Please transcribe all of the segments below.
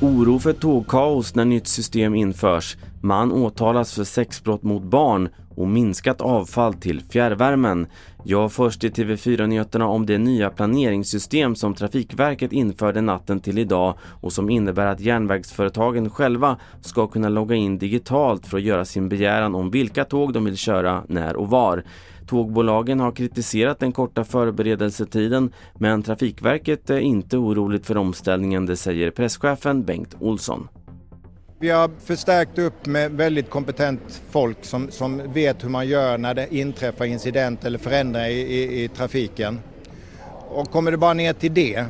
Oro för tågkaos när nytt system införs. Man åtalas för sexbrott mot barn och minskat avfall till fjärrvärmen. Jag först i TV4-nyheterna om det nya planeringssystem som Trafikverket införde natten till idag och som innebär att järnvägsföretagen själva ska kunna logga in digitalt för att göra sin begäran om vilka tåg de vill köra, när och var. Tågbolagen har kritiserat den korta förberedelsetiden men Trafikverket är inte oroligt för omställningen, det säger presschefen Bengt Olsson. Vi har förstärkt upp med väldigt kompetent folk som, som vet hur man gör när det inträffar incident eller förändringar i, i, i trafiken. Och kommer det bara ner till det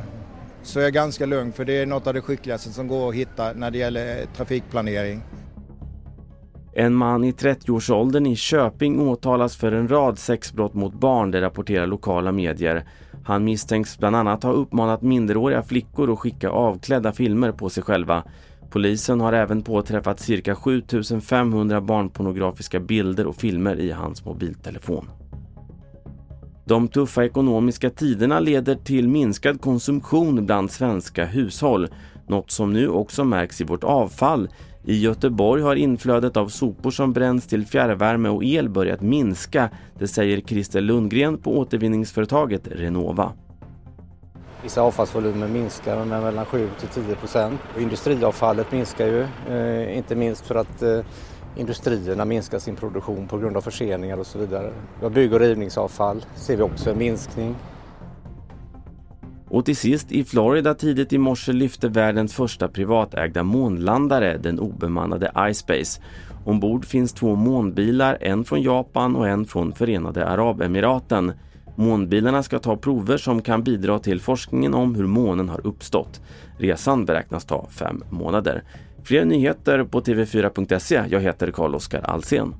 så är jag ganska lugn för det är något av det skickligaste som går att hitta när det gäller eh, trafikplanering. En man i 30-årsåldern i Köping åtalas för en rad sexbrott mot barn, det rapporterar lokala medier. Han misstänks bland annat ha uppmanat minderåriga flickor att skicka avklädda filmer på sig själva. Polisen har även påträffat cirka 7500 barnpornografiska bilder och filmer i hans mobiltelefon. De tuffa ekonomiska tiderna leder till minskad konsumtion bland svenska hushåll, något som nu också märks i vårt avfall. I Göteborg har inflödet av sopor som bränns till fjärrvärme och el börjat minska, det säger Christer Lundgren på återvinningsföretaget Renova. Vissa avfallsvolymer minskar med mellan 7 till 10 procent. Industriavfallet minskar ju, eh, inte minst för att eh, industrierna minskar sin produktion på grund av förseningar och så vidare. Bygg och rivningsavfall ser vi också en minskning. Och till sist, i Florida tidigt i morse lyfte världens första privatägda månlandare, den obemannade iSpace. Ombord finns två månbilar, en från Japan och en från Förenade Arabemiraten. Månbilarna ska ta prover som kan bidra till forskningen om hur månen har uppstått. Resan beräknas ta fem månader. Fler nyheter på tv4.se. Jag heter Carl-Oskar Alsen.